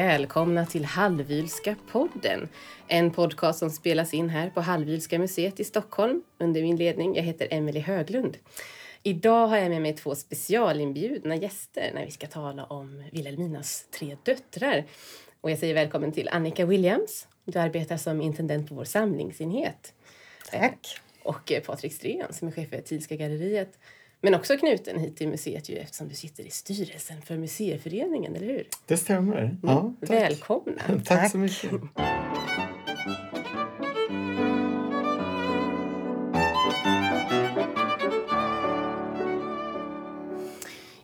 Välkomna till Hallwylska podden. En podcast som spelas in här på Hallwylska museet i Stockholm under min ledning. Jag heter Emelie Höglund. Idag har jag med mig två specialinbjudna gäster när vi ska tala om Wilhelminas tre döttrar. Och jag säger välkommen till Annika Williams. Du arbetar som intendent på vår samlingsenhet. Tack. Och Patrik Strén som är chef för Thielska galleriet. Men också knuten hit till museet ju, eftersom du sitter i styrelsen för museiföreningen, eller hur? Det stämmer. Ja, tack. Välkomna! tack. tack så mycket.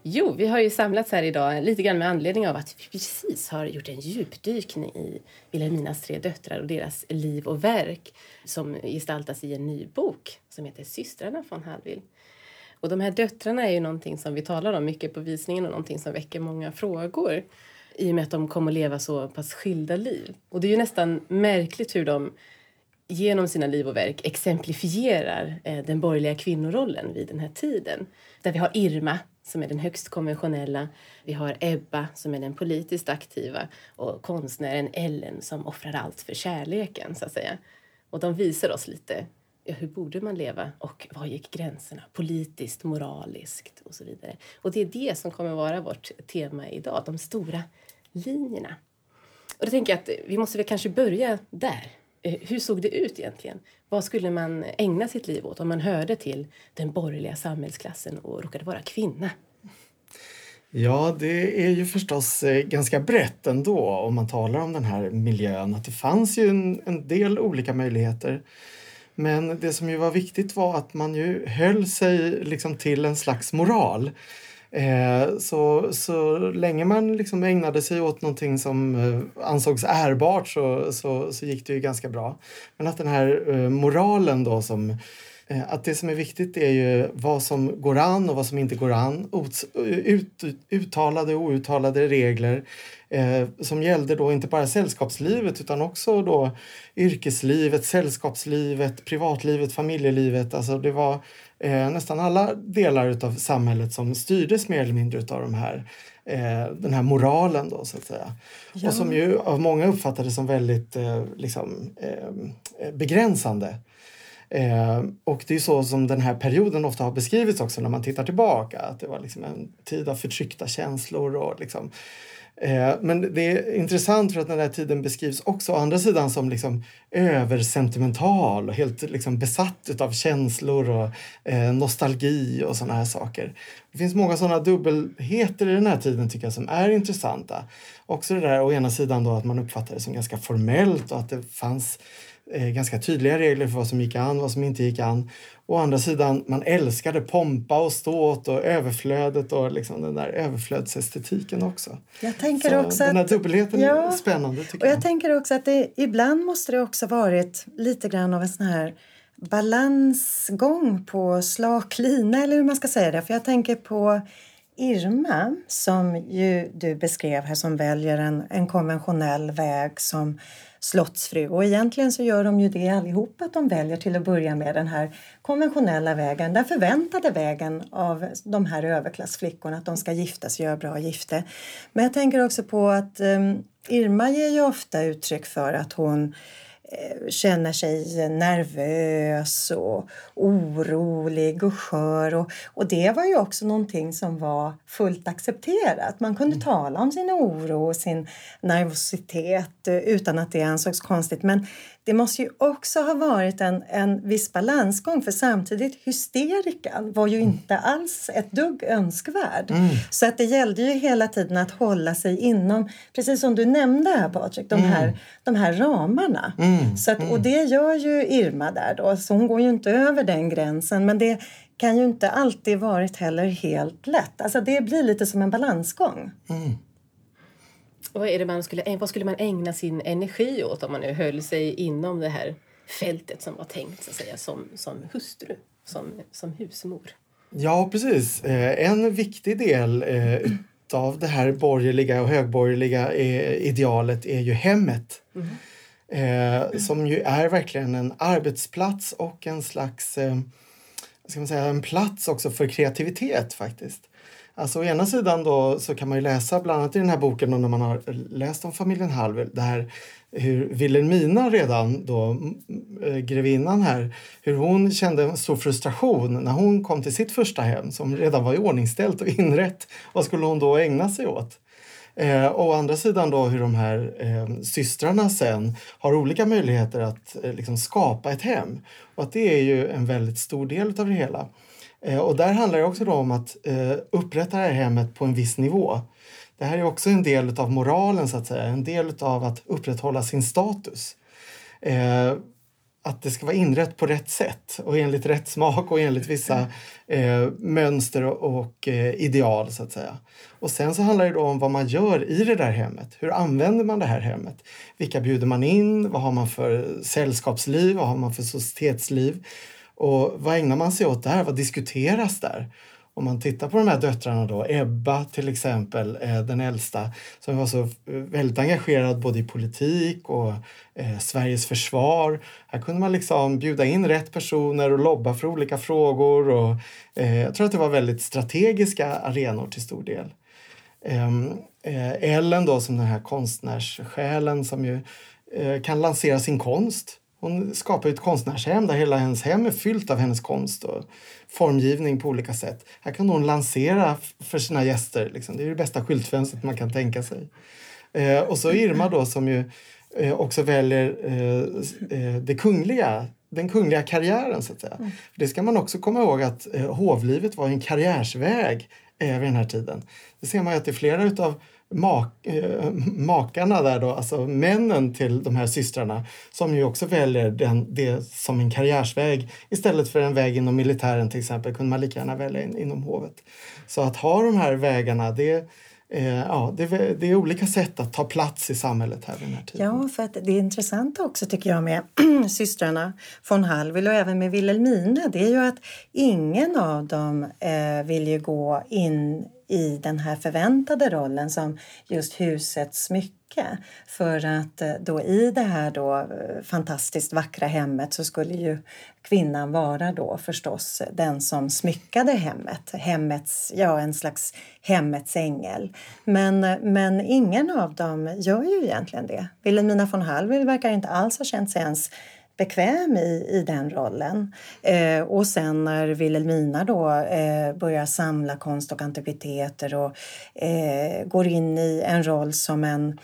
Jo, vi har ju samlats här idag lite grann med anledning av att vi precis har gjort en djupdykning i Wilhelminas tre döttrar och deras liv och verk som gestaltas i en ny bok som heter Systrarna von Hallwyl. Och de här döttrarna är ju någonting som vi talar om mycket på visningen och någonting som väcker många frågor i och med att de kommer att leva så pass skilda liv. Och det är ju nästan märkligt hur de genom sina liv och verk exemplifierar eh, den borgerliga kvinnorollen vid den här tiden. Där vi har Irma som är den högst konventionella. Vi har Ebba som är den politiskt aktiva och konstnären Ellen som offrar allt för kärleken så att säga. Och de visar oss lite hur borde man leva och var gick gränserna politiskt, moraliskt och så vidare. Och det är det som kommer vara vårt tema idag, de stora linjerna. Och då tänker jag att vi måste väl kanske börja där. Eh, hur såg det ut egentligen? Vad skulle man ägna sitt liv åt om man hörde till den borgerliga samhällsklassen och råkade vara kvinna? Ja, det är ju förstås eh, ganska brett ändå om man talar om den här miljön. Att det fanns ju en, en del olika möjligheter. Men det som ju var viktigt var att man ju höll sig liksom till en slags moral. Eh, så, så länge man liksom ägnade sig åt någonting som eh, ansågs ärbart så, så, så gick det ju ganska bra. Men att den här eh, moralen då som eh, att det som är viktigt är ju vad som går an och vad som inte går an. Eh, ut, uttalade och outtalade regler eh, som gällde då inte bara sällskapslivet utan också då yrkeslivet, sällskapslivet, privatlivet, familjelivet. Alltså det var eh, nästan alla delar av samhället som styrdes mer eller mindre av de här, eh, den här moralen då så att säga. Ja. Och som ju av många uppfattades som väldigt eh, liksom, eh, begränsande. Eh, och det är så som den här perioden ofta har beskrivits också när man tittar tillbaka. Att det var liksom en tid av förtryckta känslor och liksom, Eh, men det är intressant för att den här tiden beskrivs också å andra sidan som liksom översentimental och helt liksom besatt av känslor och eh, nostalgi och sådana här saker. Det finns många sådana dubbelheter i den här tiden tycker jag som är intressanta. Också det där å ena sidan då att man uppfattar det som ganska formellt och att det fanns eh, ganska tydliga regler för vad som gick an vad som inte gick an. Å andra sidan, man älskade pompa och ståt och överflödet och liksom den där överflödsestetiken också. Jag tänker Så också den här dubbelheten ja, är spännande. Och jag, jag tänker också att det, ibland måste det också varit lite grann av en sån här balansgång på slak lina eller hur man ska säga det. För jag tänker på Irma som ju du beskrev här som väljer en, en konventionell väg som slottsfru. Och egentligen så gör de ju det allihop, att de väljer till att börja med den här konventionella vägen, den förväntade vägen av de här överklassflickorna, att de ska gifta sig och göra bra gifte. Men jag tänker också på att um, Irma ger ju ofta uttryck för att hon känner sig nervös och orolig och skör. Och, och det var ju också någonting som var fullt accepterat. Man kunde mm. tala om sin oro och sin nervositet eh, utan att det ansågs konstigt. Men det måste ju också ha varit en, en viss balansgång för samtidigt hysterikan var ju inte alls ett dugg önskvärd. Mm. Så att det gällde ju hela tiden att hålla sig inom, precis som du nämnde här Patrik, de, mm. här, de här ramarna. Mm. Så att, och mm. det gör ju Irma där då, så hon går ju inte över den gränsen. Men det kan ju inte alltid varit heller helt lätt. Alltså det blir lite som en balansgång. Mm. Vad, är det man skulle, vad skulle man ägna sin energi åt om man nu höll sig inom det här fältet som var tänkt så att säga, som, som hustru, som, som husmor? Ja, precis. Eh, en viktig del eh, av det här borgerliga och högborgerliga eh, idealet är ju hemmet. Mm. Eh, som ju är verkligen en arbetsplats och en slags, eh, ska man säga, en plats också för kreativitet faktiskt. Alltså å ena sidan då så kan man ju läsa bland annat i den här boken och när man har läst om familjen Hallwyl, där hur Wilhelmina redan då, äh, grevinnan här, hur hon kände en stor frustration när hon kom till sitt första hem som redan var iordningställt och inrett. Vad skulle hon då ägna sig åt? Eh, å andra sidan då hur de här eh, systrarna sen har olika möjligheter att eh, liksom skapa ett hem. Och att det är ju en väldigt stor del av det hela. Eh, och där handlar det också då om att eh, upprätta det här hemmet på en viss nivå. Det här är också en del av moralen, så att säga, en del av att upprätthålla sin status. Eh, att det ska vara inrett på rätt sätt och enligt rätt smak och enligt vissa mönster och, ideal så att säga. Och sen så handlar det då om vad man gör i det där hemmet. Hur använder man det här hemmet? Vilka bjuder man in? Vad har man för sällskapsliv? Vad har man för societetsliv? Och vad ägnar man sig åt där? Vad diskuteras där? Om man tittar på de här döttrarna då, Ebba till exempel, eh, den äldsta, som var så eh, väldigt engagerad både i politik och eh, Sveriges försvar. Här kunde man liksom bjuda in rätt personer och lobba för olika frågor. Och, eh, jag tror att det var väldigt strategiska arenor till stor del. Ehm, eh, Ellen då som den här konstnärssjälen som ju eh, kan lansera sin konst hon skapar ett konstnärshem där hela hennes hem är fyllt av hennes konst och formgivning på olika sätt. Här kan hon lansera för sina gäster. Liksom. Det är det bästa skyltfönstret man kan tänka sig. Eh, och så Irma då som ju eh, också väljer eh, eh det kungliga, den kungliga karriären. så att säga. Mm. Det ska man också komma ihåg att eh, hovlivet var en karriärsväg eh, vid den här tiden. Det ser man ju att det är flera utav mak, eh, makarna där då, alltså männen till de här systrarna som ju också väljer den, det som en karriärsväg istället för en väg inom militären till exempel kunde man lika gärna välja in, inom hovet. Så att ha de här vägarna det Eh, ja, det, det, är olika sätt att ta plats i samhället här vid den här tiden. Ja, för att det är intressanta också tycker jag med systrarna von Hallwyl och även med Wilhelmina. Det är ju att ingen av dem eh, vill ju gå in i den här förväntade rollen som just husets smycke. För att eh, då i det här då eh, fantastiskt vackra hemmet så skulle ju kvinnan vara då förstås den som smyckade hemmet. Hemmets, ja en slags hemmets ängel. Men, eh, men ingen av dem gör ju egentligen det. Wilhelmina von Hallwyl verkar inte alls ha känt sig ens bekväm i, i den rollen. Eh, och sen när Wilhelmina då eh, börjar samla konst och antikviteter och eh, går in i en roll som en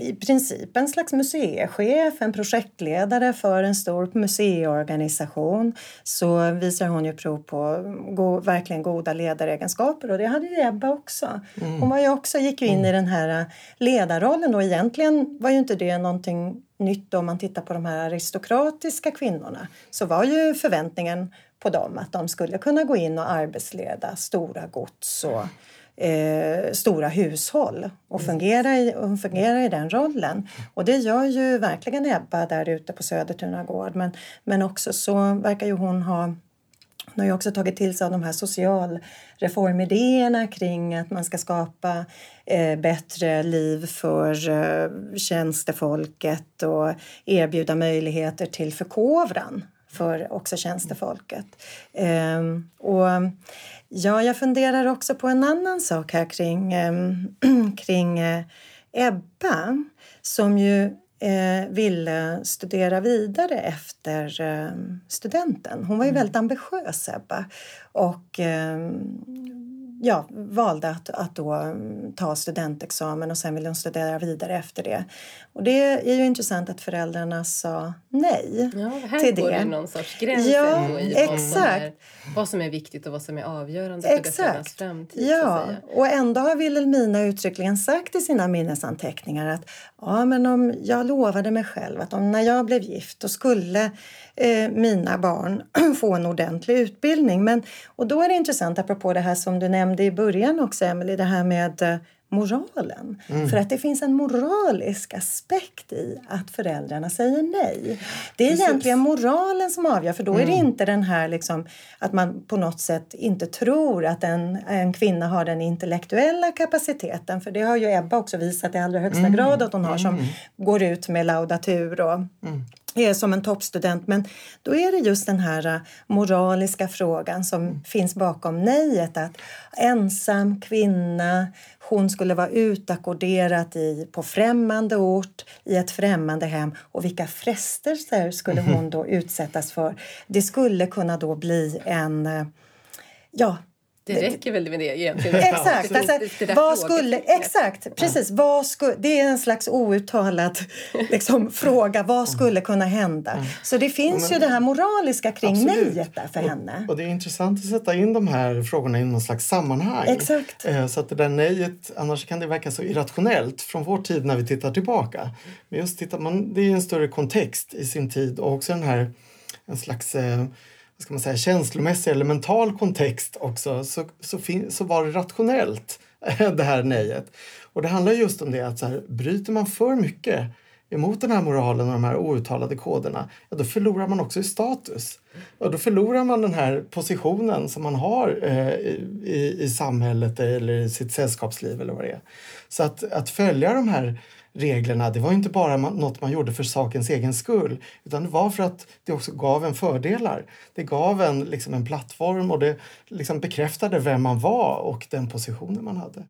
i princip en slags museichef, en projektledare för en stor museiorganisation så visar hon ju prov på go verkligen goda ledaregenskaper och det hade ju Ebba också. Mm. Hon var ju också, gick ju in mm. i den här ledarrollen och egentligen var ju inte det någonting nytt om man tittar på de här aristokratiska kvinnorna så var ju förväntningen på dem att de skulle kunna gå in och arbetsleda stora gods och eh, stora hushåll och fungera, i, och fungera i den rollen. Och det gör ju verkligen Ebba där ute på Södertuna gård men, men också så verkar ju hon ha hon har ju också tagit till sig av de här socialreformidéerna kring att man ska skapa eh, bättre liv för eh, tjänstefolket och erbjuda möjligheter till förkovran för också tjänstefolket. Eh, och Ja, jag funderar också på en annan sak här kring, ehm, kring eh, Ebba som ju eh, ville studera vidare efter eh, studenten. Hon var ju mm. väldigt ambitiös, Ebba. Och eh, ja, valde att, att då mm, ta studentexamen och sen ville hon studera vidare efter det. Och det är ju intressant att föräldrarna sa nej ja, här till går det. någon sorts gräns ja, i exakt. Vad, som är, vad som är viktigt och vad som är avgörande för döttrarnas framtid. Ja, och ändå har Wilhelmina uttryckligen sagt i sina minnesanteckningar att ja, men om jag lovade mig själv att om när jag blev gift då skulle eh, mina barn få en ordentlig utbildning. Men, och då är det intressant, apropå det här som du nämnde i början också, Emily, det här med eh, moralen. Mm. För att det finns en moralisk aspekt i att föräldrarna säger nej. Det är Precis. egentligen moralen som avgör för då mm. är det mm. inte den här liksom, att man på något sätt inte tror att en, en kvinna har den intellektuella kapaciteten. För det har ju Ebba också visat i allra högsta mm. grad att hon har som mm. går ut med laudatur och är som en toppstudent. Men då är det just den här uh, moraliska frågan som mm. finns bakom nejet. Att ensam kvinna, hon skulle vara utackorderad i, på främmande ort i ett främmande hem och vilka frestelser skulle mm. hon då utsättas för? Det skulle kunna då bli en uh, ja, det räcker väl med det egentligen? Exakt. Alltså, vad skulle, exakt, precis. Vad skulle, det är en slags outtalad liksom, fråga. Vad skulle kunna hända? Mm. Så det finns Men, ju det här moraliska kring nejet där för och, henne. Och det är intressant att sätta in de här frågorna i någon slags sammanhang. Exakt. Eh, så att det där nejet, annars kan det verka så irrationellt från vår tid när vi tittar tillbaka. Men just tittar man, det är en större kontext i sin tid och också den här en slags eh, vad ska man säga, känslomässig eller mental kontext också så, så, fin, så var det rationellt, det här nejet. Och det handlar just om det att så här, bryter man för mycket emot den här moralen och de här outtalade koderna, ja, då förlorar man också i status. Och då förlorar man den här positionen som man har eh, i, i samhället eller i sitt sällskapsliv eller vad det är. Så att, att följa de här reglerna, det var inte bara något man gjorde för sakens egen skull utan det var för att det också gav en fördelar. Det gav en, liksom en plattform och det liksom bekräftade vem man var och den positionen man hade.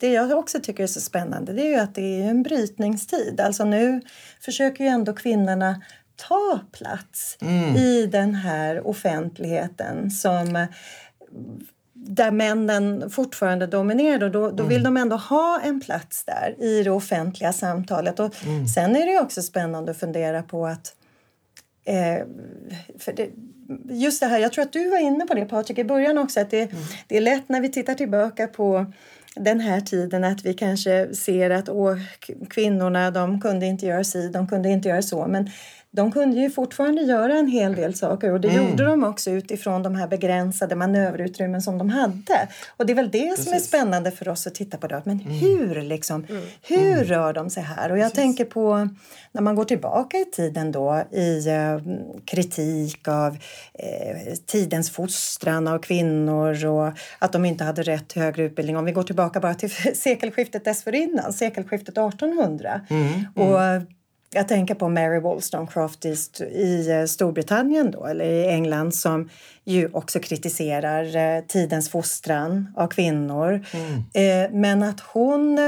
det jag också tycker är så spännande det är ju att det är en brytningstid. Alltså nu försöker ju ändå kvinnorna ta plats mm. i den här offentligheten som där männen fortfarande dominerar. Då, då vill mm. de ändå ha en plats där i det offentliga samtalet. Och mm. Sen är det också spännande att fundera på att eh, för det, just det här, jag tror att du var inne på det Patrik i början också, att det, mm. det är lätt när vi tittar tillbaka på den här tiden att vi kanske ser att åh, kvinnorna de kunde inte göra si, de kunde inte göra så. Men de kunde ju fortfarande göra en hel del saker och det mm. gjorde de också utifrån de här begränsade manöverutrymmen som de hade. Och det är väl det Precis. som är spännande för oss att titta på. Då. Men mm. hur liksom, mm. hur mm. rör de sig här? Och jag Precis. tänker på när man går tillbaka i tiden då i eh, kritik av eh, tidens fostran av kvinnor och att de inte hade rätt till högre utbildning. Om vi går tillbaka bara till sekelskiftet dessförinnan, sekelskiftet 1800. Mm. Och jag tänker på Mary Wollstonecraft i, i eh, Storbritannien då, eller i England som ju också kritiserar eh, tidens fostran av kvinnor. Mm. Eh, men att hon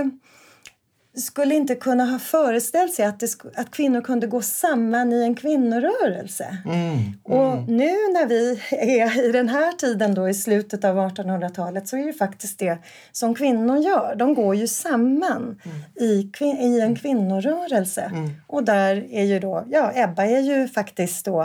skulle inte kunna ha föreställt sig att, det, att kvinnor kunde gå samman i en kvinnorörelse. Mm, mm. Och nu när vi är i den här tiden då i slutet av 1800-talet så är det faktiskt det som kvinnor gör. De går ju samman mm. i, i en kvinnorörelse. Mm. Och där är ju då, ja Ebba är ju faktiskt då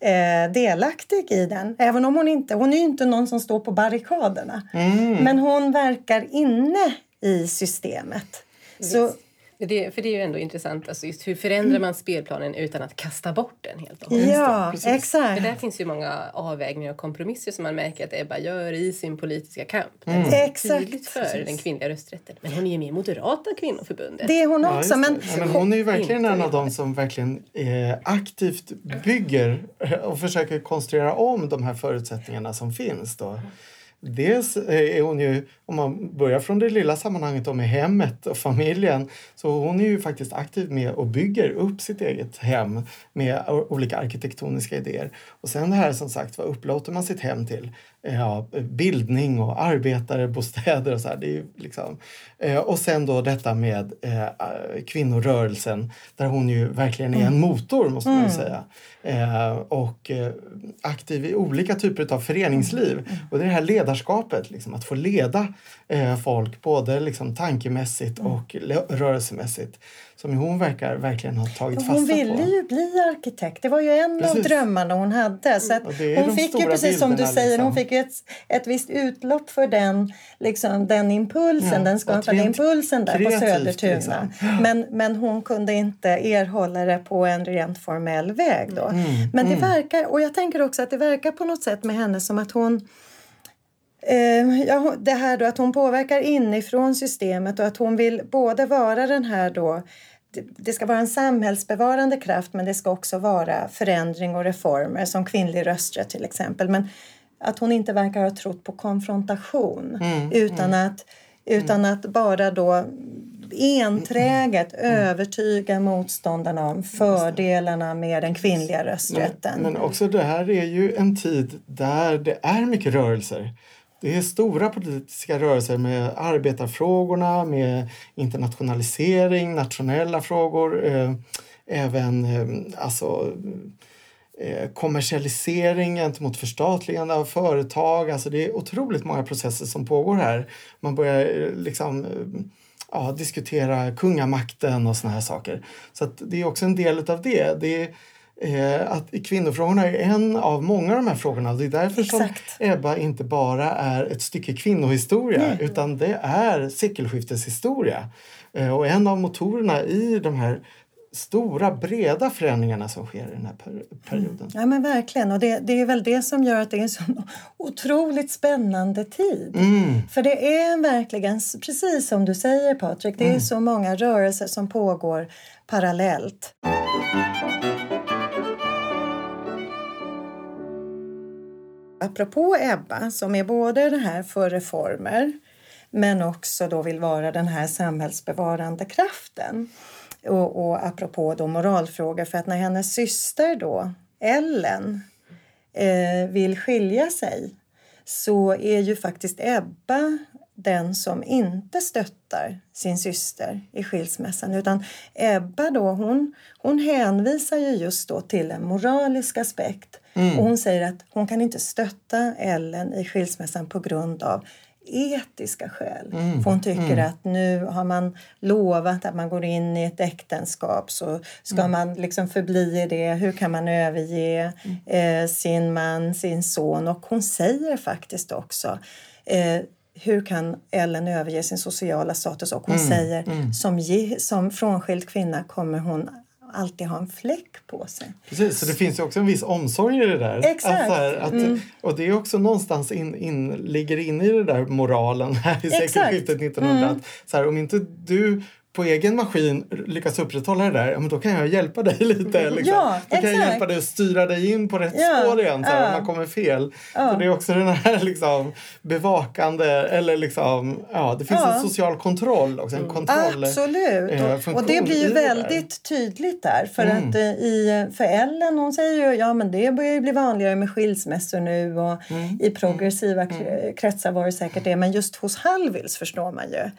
eh, delaktig i den. Även om hon inte, hon är ju inte någon som står på barrikaderna. Mm. Men hon verkar inne i systemet. Så, det, för det är ju ändå intressant, alltså just hur förändrar man spelplanen utan att kasta bort den helt och hållet? Ja, exakt. För där finns ju många avvägningar och kompromisser som man märker att Ebba gör i sin politiska kamp. Mm. Det är exakt. tydligt för precis. den kvinnliga rösträtten. Men hon är ju med i Moderata kvinnoförbundet. Det är hon också. Ja, men... Ja, men hon är ju verkligen en av dem som verkligen eh, aktivt bygger och försöker konstruera om de här förutsättningarna som finns. Då. Dels är hon ju, om man börjar från det lilla sammanhanget med hemmet och familjen, så hon är ju faktiskt aktiv med och bygger upp sitt eget hem med olika arkitektoniska idéer. Och sen det här som sagt, vad upplåter man sitt hem till? Ja, bildning och arbetarbostäder och så här. Det är liksom, eh, och sen då detta med eh, kvinnorörelsen där hon ju verkligen är en mm. motor måste man mm. säga. Eh, och eh, aktiv i olika typer av föreningsliv. Mm. Och det är det här ledarskapet, liksom, att få leda eh, folk både liksom, tankemässigt mm. och rörelsemässigt som hon verkar verkligen ha tagit fasta på. Hon ville ju bli arkitekt. Det var ju en precis. av drömmarna hon hade. Så hon fick ju precis som du säger, liksom. hon fick ett, ett visst utlopp för den, liksom, den impulsen, ja, den skapade impulsen där på Södertuna. Liksom. Men, men hon kunde inte erhålla det på en rent formell väg då. Mm, men det mm. verkar, och jag tänker också att det verkar på något sätt med henne som att hon ja, det här då att hon påverkar inifrån systemet och att hon vill både vara den här då det ska vara en samhällsbevarande kraft men det ska också vara förändring och reformer som kvinnlig rösträtt till exempel. Men att hon inte verkar ha trott på konfrontation Mm, utan, Att, utan att bara då enträget övertyga motståndarna om fördelarna med den kvinnliga rösträtten. Men också det här är ju en tid där det är mycket rörelser. Det är stora politiska rörelser med arbetarfrågorna, med internationalisering, nationella frågor, eh, även eh, alltså, eh, kommersialisering gentemot förstatligande av företag. Alltså det är otroligt många processer som pågår här. Man börjar eh, liksom eh, ja, diskutera kungamakten och såna här saker. Så att det är också en del av det. det är, eh, att kvinnofrågorna är en av många av de här frågorna. Det är därför Exakt. som Ebba inte bara är ett stycke kvinnohistoria Nej. utan det är sekelskifteshistoria. Eh, och en av motorerna i de här stora, breda förändringarna som sker i den här per- perioden. Ja men verkligen och det, det är väl det som gör att det är en så otroligt spännande tid. Mm. För det är verkligen, precis som du säger Patrik, det är så många rörelser som pågår parallellt. Apropå Ebba som är både det här för reformer men också då vill vara den här samhällsbevarande kraften. Och, och apropå då moralfrågor, för att när hennes syster då, Ellen, eh, vill skilja sig så är ju faktiskt Ebba den som inte stöttar sin syster i skilsmässan. Utan Ebba då, hon, hon hänvisar ju just då till en moralisk aspekt. Och hon säger att hon kan inte stötta Ellen i skilsmässan på grund av etiska skäl. För hon tycker att nu har man lovat att man går in i ett äktenskap så ska man liksom förbli i det. Hur kan man överge eh, sin man, sin son? Och hon säger faktiskt också eh, hur kan Ellen överge sin sociala status? Och hon säger som, ge, som frånskild kvinna kommer hon alltid ha en fläck på sig. Precis, så det finns ju också en viss omsorg i det där. Exakt. Att, här, att, Och det är också någonstans in, in, ligger inne i det där moralen här i sekelskiftet 1900. Att, så här, om inte du på egen maskin lyckas upprätthålla det där, ja, men då kan jag hjälpa dig lite. Liksom. Ja, då kan jag hjälpa dig att styra dig in på rätt Ja, spår igen så här, ja. om man kommer fel. Så det är också den här liksom, bevakande, eller liksom, ja, det finns Ja. en social kontroll också. En kontroll Absolut. eh, Och, och det blir ju väldigt tydligt där. För Mm. att eh, i, för Ellen hon säger ju ja men det börjar ju bli vanligare med skilsmässor nu och Mm. i progressiva k- kretsar var det säkert det. Men just hos Hallwils förstår man ju.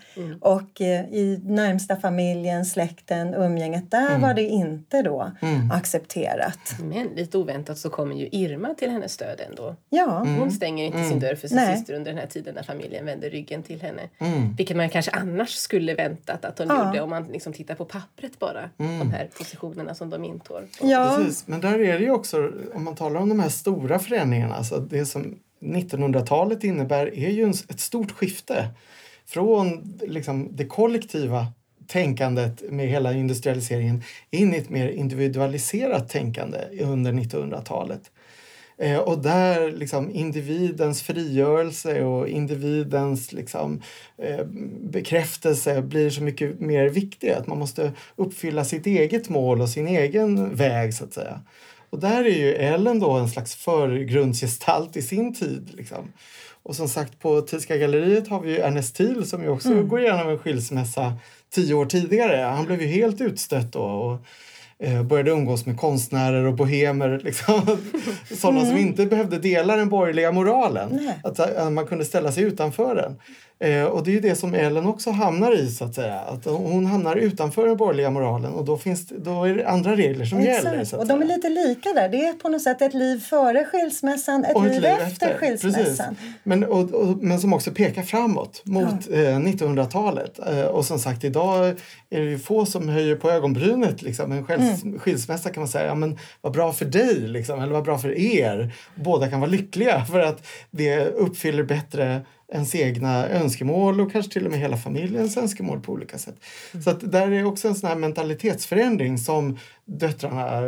Och eh, i närmsta familjen, släkten, umgänget där Mm. var det inte då accepterat. Men lite oväntat så kommer ju Irma till hennes stöd ändå. Ja, Mm. Hon stänger inte sin dörr för sin Nej. syster under den här tiden när familjen vänder ryggen till henne. Mm. Vilket man kanske annars skulle väntat att hon Ja. gjorde om man liksom tittar på pappret bara. De här positionerna som de intar. ja. Precis, men där är det ju också, om man talar om de här stora förändringarna, alltså det som 1900-talet innebär är ju ett stort skifte från liksom, det kollektiva tänkandet med hela industrialiseringen in i ett mer individualiserat tänkande under 1900-talet. Eh, och där liksom individens frigörelse och individens liksom, eh, bekräftelse blir så mycket mer viktig. Att man måste uppfylla sitt eget mål och sin egen väg så att säga. Och där är ju Ellen då en slags förgrundsgestalt i sin tid. Liksom. Och som sagt på Tyska galleriet har vi ju Ernest Thiel som ju också går igenom en skilsmässa tio år tidigare. Han blev ju helt utstött då. Och, eh, började umgås med konstnärer och bohemer. Liksom. Sådana som inte behövde dela den borgerliga moralen. Nej. Att, att man kunde ställa sig utanför den. Eh, och det är ju det som Ellen också hamnar i så att säga. Att hon hamnar utanför den borgerliga moralen och då, finns det, då är det andra regler som gäller. Exakt. Så att Och de är lite lika där. Det är på något sätt ett liv före skilsmässan, ett, Och liv, efter, skilsmässan. Precis. Men, och, och, men som också pekar framåt mot eh, 1900-talet. Eh, och som sagt, idag är det ju få som höjer på ögonbrynet. Liksom. En skils, Mm. skilsmässa kan man säga, ja, men vad bra för dig, liksom, eller vad bra för er. Båda kan vara lyckliga för att det uppfyller bättre ens egna önskemål och kanske till och med hela familjens önskemål på olika sätt. Så att där är också en sån här mentalitetsförändring som döttrarna,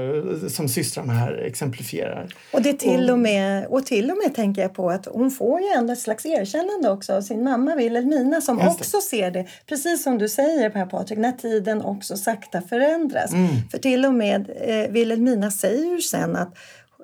som systrarna här exemplifierar. Och, det till och, med, och till och med tänker jag på att hon får ju ändå ett slags erkännande också av sin mamma Wilhelmina som också ser det, precis som du säger Per Patrik, när tiden också sakta förändras. Mm. För till och med eh, Wilhelmina säger ju sen att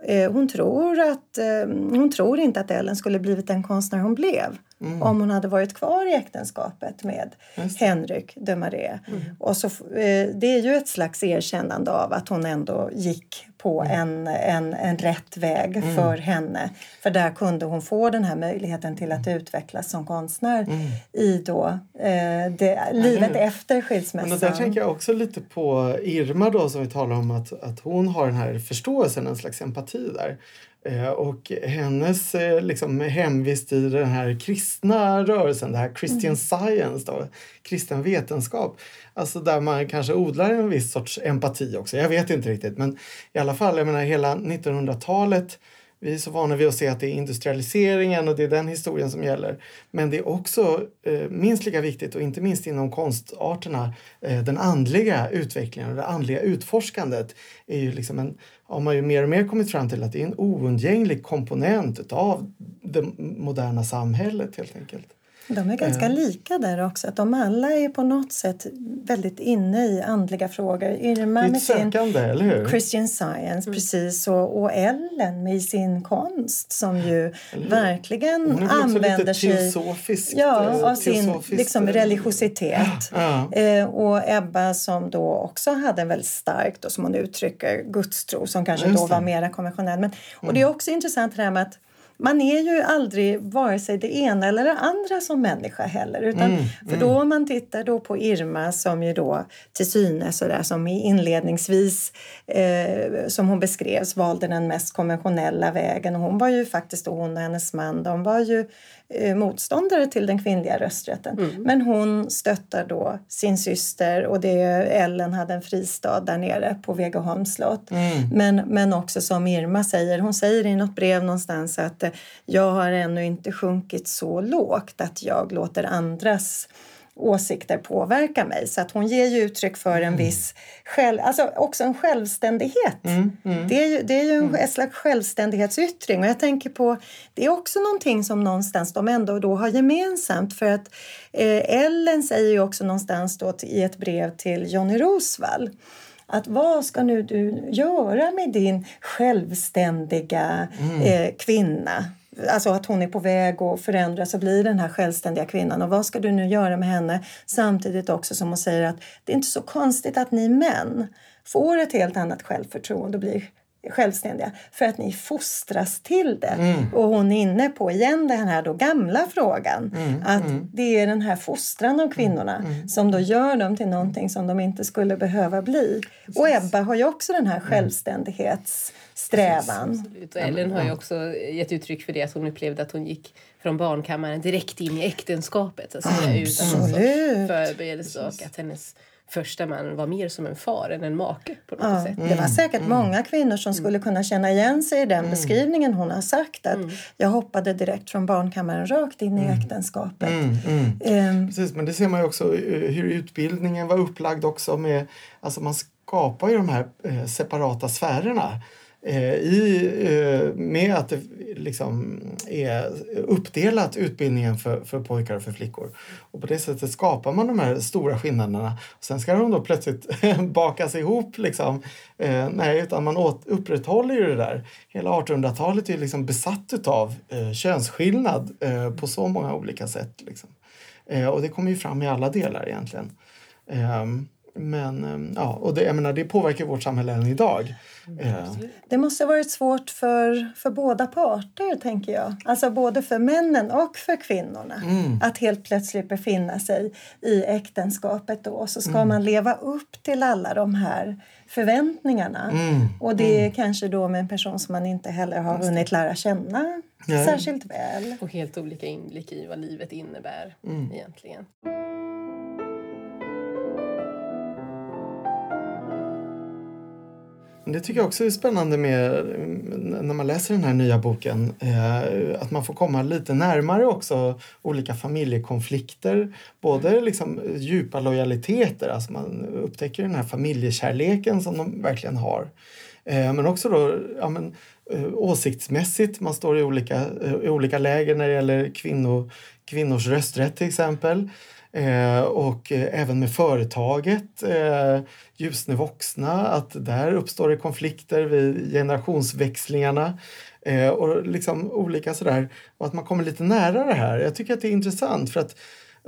Eh, hon, tror att, eh, hon tror inte att Ellen skulle blivit den konstnär hon blev mm. om hon hade varit kvar i äktenskapet med Henrik de Marais. Mm. Och så, eh, det är ju ett slags erkännande av att hon ändå gick på mm. en, en, en rätt väg mm. för henne. För där kunde hon få den här möjligheten till att utvecklas som konstnär mm. i då, eh, det, livet efter skilsmässan. Men där tänker jag också lite på Irma då som vi talar om att, att hon har den här förståelsen, en slags empati där. Eh, och hennes eh, liksom, hemvist i den här kristna rörelsen, det här Christian mm. Science, då, kristen vetenskap, alltså där man kanske odlar en viss sorts empati också. Jag vet inte riktigt, men i alla fall, jag menar hela 1900-talet vi är så vana vid att se att det är industrialiseringen och det är den historien som gäller. Men det är också eh, minst lika viktigt och inte minst inom konstarterna eh, den andliga utvecklingen och det andliga utforskandet är ju liksom en, har man ju mer och mer kommit fram till att det är en oundgänglig komponent av det moderna samhället helt enkelt. De är ganska mm. lika där också. Att de alla är på något sätt väldigt inne i andliga frågor. Irma med sökande, sin? Christian Science, mm. precis. Och, och, Ellen med sin konst som ju verkligen använder sig ja, eh, av sin liksom, eh, religiositet. Ja. Eh, och Ebba som då också hade en väldigt stark, då, som hon uttrycker, gudstro som kanske då var mer konventionell. Men, och mm. det är också intressant det här med att man är ju aldrig vare sig det ena eller det andra som människa heller. Utan, mm, för då mm. om man tittar då på Irma som ju då till synes och där, som inledningsvis eh, som hon beskrevs valde den mest konventionella vägen. Och hon var ju faktiskt, hon och hennes man, de var ju Eh, motståndare till den kvinnliga rösträtten. Mm. Men hon stöttar då sin syster och det Ellen hade en fristad där nere på Vegaholms slott. Mm. Men, men också som Irma säger, hon säger i något brev någonstans att jag har ännu inte sjunkit så lågt att jag låter andras åsikter påverkar mig. Så att hon ger ju uttryck för en mm. viss själv, alltså också en självständighet. Mm, mm, det är ju, det är ju en mm. slags självständighetsyttring och jag tänker på det är också någonting som någonstans de ändå då har gemensamt för att eh, Ellen säger ju också någonstans då i ett brev till Johnny Rosvall att vad ska nu du göra med din självständiga mm. eh, kvinna? Alltså att hon är på väg att förändras och bli den här självständiga kvinnan. Och vad ska du nu göra med henne? Samtidigt också som hon säger att det är inte så konstigt att ni män får ett helt annat självförtroende och blir självständiga för att ni fostras till det. Mm. Och hon är inne på igen den här då gamla frågan mm. att mm. det är den här fostran av kvinnorna mm. mm. som då gör dem till någonting som de inte skulle behöva bli. Precis. Och Ebba har ju också den här mm. självständighetssträvan. Och Ellen har ju också gett uttryck för det att hon upplevde att hon gick från barnkammaren direkt in i äktenskapet. Så att säga, utan någon förberedelse och att hennes första man var mer som en far än en make. på något ja, sätt. Det var säkert mm. många kvinnor som skulle kunna känna igen sig i den mm. beskrivningen hon har sagt. Att mm. Jag hoppade direkt från barnkammaren rakt in i mm. äktenskapet. Um, Precis, men det ser man ju också hur utbildningen var upplagd också med, alltså man skapar ju de här eh, separata sfärerna Eh, Eh, i, eh, med att det liksom är uppdelat utbildningen för, för pojkar och för flickor. Och på det sättet skapar man de här stora skillnaderna. Sen ska de då plötsligt bakas ihop. Liksom. Eh, nej, utan man åt, upprätthåller ju det där. Hela 1800-talet är liksom besatt av eh, könsskillnad eh, på så många olika sätt. Liksom. Eh, och det kommer ju fram i alla delar egentligen. Um, men ehm, ja, och det, jag menar, det påverkar vårt samhälle än idag. Mm, det måste ha varit svårt för, för båda parter, tänker jag. Alltså både för männen och för kvinnorna. Mm. Att helt plötsligt befinna sig i äktenskapet då. Så ska mm. man leva upp till alla de här förväntningarna. Mm. Och det är mm. kanske då med en person som man inte heller har hunnit lära känna Nej. särskilt väl. Och helt olika inblick i vad livet innebär mm. egentligen. Det tycker jag också är spännande med när man läser den här nya boken. Eh, att man får komma lite närmare också olika familjekonflikter. Både liksom djupa lojaliteter, alltså man upptäcker den här familjekärleken som de verkligen har. Eh, men också då, ja, men, eh, åsiktsmässigt, man står i olika, i olika läger när det gäller kvinno, kvinnors rösträtt till exempel. Eh, och eh, även med företaget eh, Ljusne vuxna, att där uppstår det konflikter vid generationsväxlingarna. Eh, och liksom olika sådär. Och att man kommer lite nära det här. Jag tycker att det är intressant för att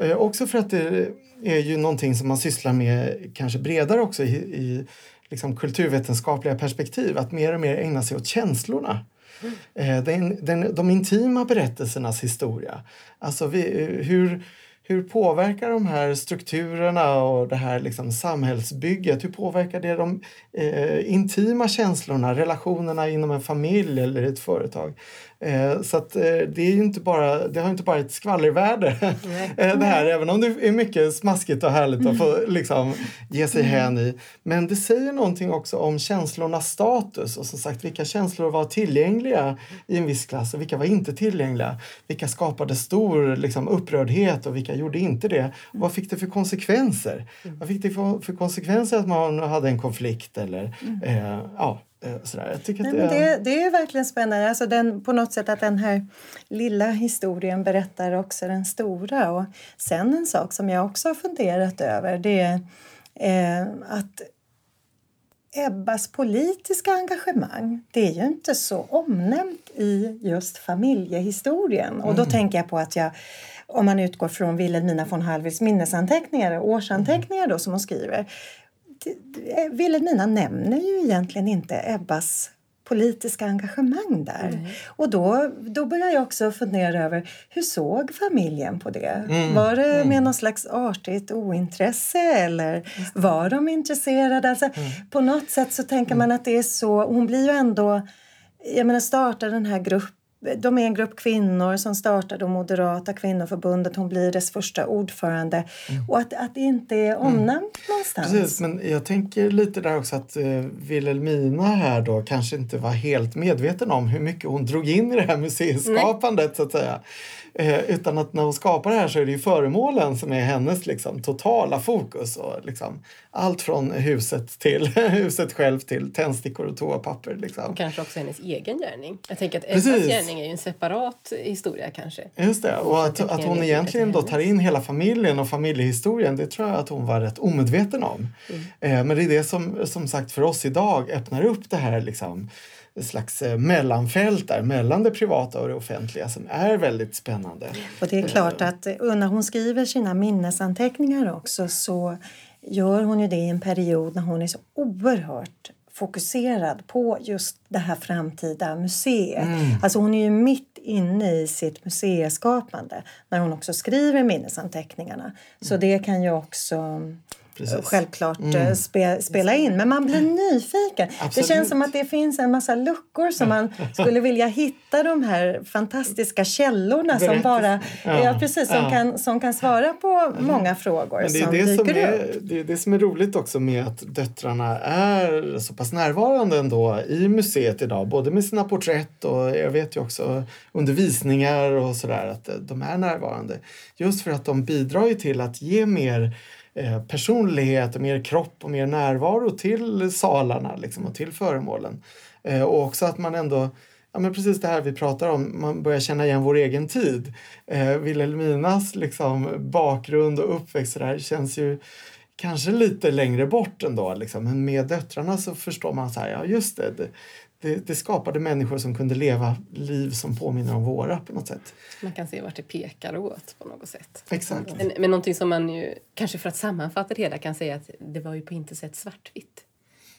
eh, också för att det är ju någonting som man sysslar med kanske bredare också i, i liksom kulturvetenskapliga perspektiv. Att mer och mer ägna sig åt känslorna. Mm. Den, den, de intima berättelsernas historia. Alltså vi, hur hur påverkar de här strukturerna och det här liksom samhällsbygget, hur påverkar det de eh, intima känslorna, relationerna inom en familj eller ett företag? Eh, så att, eh, det, är inte bara, det har inte bara ett skvallervärde eh, det här, även om det är mycket smaskigt och härligt att få liksom, ge sig mm. hän i. Men det säger någonting också om känslornas status och som sagt vilka känslor var tillgängliga i en viss klass och vilka var inte tillgängliga. Vilka skapade stor liksom, upprördhet och vilka gjorde inte det? Och vad fick det för konsekvenser? Mm. Vad fick det för, för konsekvenser att man hade en konflikt eller mm. ja, sådär. Jag tycker Nej, det, det, det, är verkligen spännande. Alltså den, på något sätt att den här lilla historien berättar också den stora. Och sen en sak som jag också har funderat över det är eh, att Ebbas politiska engagemang det är ju inte så omnämnt i just familjehistorien. Och då mm. tänker jag på att jag om man utgår från Wilhelmina von Hallwyls minnesanteckningar, årsanteckningar då, som hon skriver Wilhelmina nämner ju egentligen inte Ebbas politiska engagemang där. Mm. Och då, då börjar jag också fundera över hur såg familjen på det? Mm. Var det mm. med någon slags artigt ointresse eller var de intresserade? Alltså, mm. På något sätt så tänker man att det är så, hon blir ju ändå jag menar startar den här gruppen de är en grupp kvinnor som startade Moderata kvinnoförbundet. Hon blir dess första ordförande. Mm. Och att, att det inte är omnämnt mm. någonstans. Precis, men jag tänker lite där också att eh, Wilhelmina här då kanske inte var helt medveten om hur mycket hon drog in i det här museiskapandet Nej. så att säga. Eh, utan att när hon skapar det här så är det ju föremålen som är hennes liksom, totala fokus. Och, liksom, allt från huset till huset själv till tändstickor och toapapper. Liksom. Och kanske också hennes egen gärning. Jag tänker att Ebbas gärning är ju en separat historia kanske. Just det, och att, att hon egentligen då tar in hela familjen och familjehistorien det tror jag att hon var rätt omedveten om. Mm. Eh, men det är det som som sagt för oss idag öppnar upp det här liksom, ett slags eh, mellanfält där mellan det privata och det offentliga som är väldigt spännande. Och det är klart att eh, när hon skriver sina minnesanteckningar också så gör hon ju det i en period när hon är så oerhört fokuserad på just det här framtida museet. Mm. Alltså hon är ju mitt inne i sitt museiskapande när hon också skriver minnesanteckningarna. Så mm. det kan ju också Precis. självklart mm. Eh, spe, spela in. Men man blir nyfiken. Absolut. Det känns som att det finns en massa luckor som man skulle vilja hitta de här fantastiska källorna som bara ja. ja precis, som, ja. Kan, som kan svara på många frågor Men det är som det dyker som är, Det är det som är roligt också med att döttrarna är så pass närvarande ändå i museet idag. Både med sina porträtt och jag vet ju också under visningar och sådär att de är närvarande. Just för att de bidrar ju till att ge mer personlighet personlighet, mer kropp och mer närvaro till salarna liksom, och till föremålen. Eh, och också att man ändå Ja, men precis det här vi pratar om, man börjar känna igen vår egen tid. Eh, Wilhelminas liksom, bakgrund och uppväxt där känns ju kanske lite längre bort ändå. Liksom. Men med döttrarna så förstår man så här, ja just det, det, det, det, skapade människor som kunde leva liv som påminner om våra på något sätt. Man kan se vart det pekar åt på något sätt. Exakt. Men, men någonting som man ju, kanske för att sammanfatta det hela kan säga att det var ju på intet sätt svartvitt.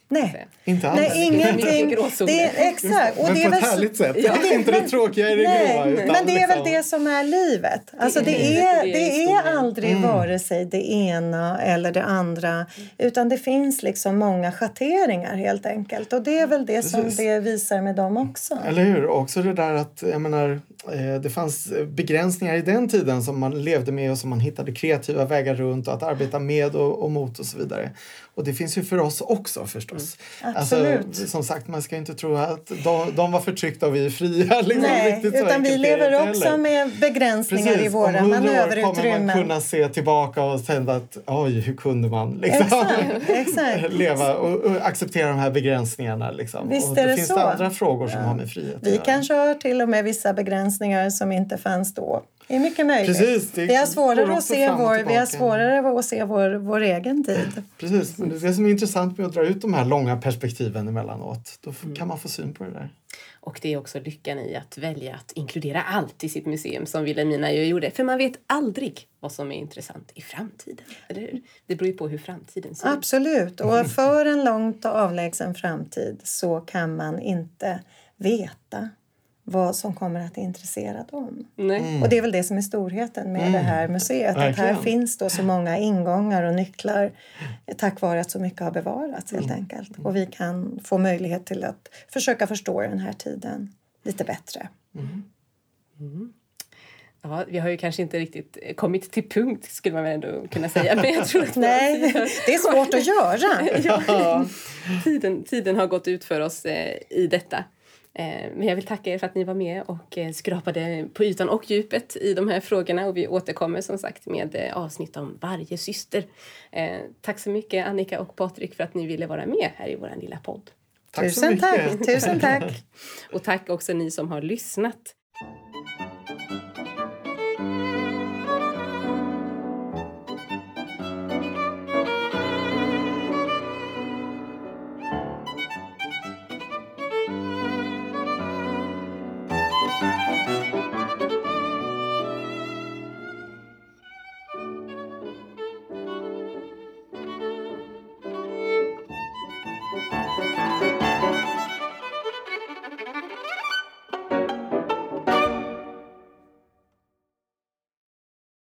Nej, inte alls. Nej, ingenting. Det är, exakt. Och men det är på ett härligt sätt. Ja. Det är inte det tråkiga i det nej, gråa. Utan men det är väl liksom- det som är livet. Alltså det, är, det är aldrig mm. vare sig det ena eller det andra. Utan det finns liksom många schatteringar helt enkelt. Och det är väl det Precis. som det visar med dem också. Eller hur? Också det där att, jag menar, eh, det fanns begränsningar i den tiden som man levde med och som man hittade kreativa vägar runt och att arbeta med och, och mot och så vidare. Och det finns ju för oss också förstås. Mm. Absolut. Alltså, som sagt, man ska inte tro att de, de var förtryckta och vi är fria. Liksom, Nej, utan vi lever också heller. med begränsningar Precis, i våra manöverutrymmen. Om kommer man kunna se tillbaka och säga att oj, hur kunde man liksom, exakt, exakt. leva och, och, acceptera de här begränsningarna. Liksom. Visst och är det, det finns så. andra frågor som ja. har med frihet Vi kanske har till och med vissa begränsningar som inte fanns då. Det är mycket möjligt. Precis, det vi har svårare, att se, vår, vi har svårare att se vår, vår egen tid. Precis, men det är det som är intressant med att dra ut de här långa perspektiven emellanåt. Då f- kan man få syn på det där. Och det är också lyckan i att välja att inkludera allt i sitt museum som Wilhelmina ju gjorde. För man vet aldrig vad som är intressant i framtiden. Eller hur? Det beror ju på hur framtiden ser ut. Absolut. Och för en långt och avlägsen framtid så kan man inte veta vad som kommer att intressera dem. Nej. Och det är väl det som är storheten med det här museet. Att här finns då så många ingångar och nycklar tack vare att så mycket har bevarats helt enkelt. Och vi kan få möjlighet till att försöka förstå den här tiden lite bättre. Ja, vi har ju kanske inte riktigt kommit till punkt skulle man väl ändå kunna säga. Men jag tror att Nej, det är svårt att göra. ja, tiden, tiden har gått ut för oss eh, i detta. Eh, men jag vill tacka er för att ni var med och eh, skrapade på ytan och djupet i de här frågorna. Och vi återkommer som sagt med eh, avsnitt om varje syster. Tack så mycket Annika och Patrik för att ni ville vara med här i vår lilla podd. Tack Tusen tack. Tusen tack. Och tack också ni som har lyssnat.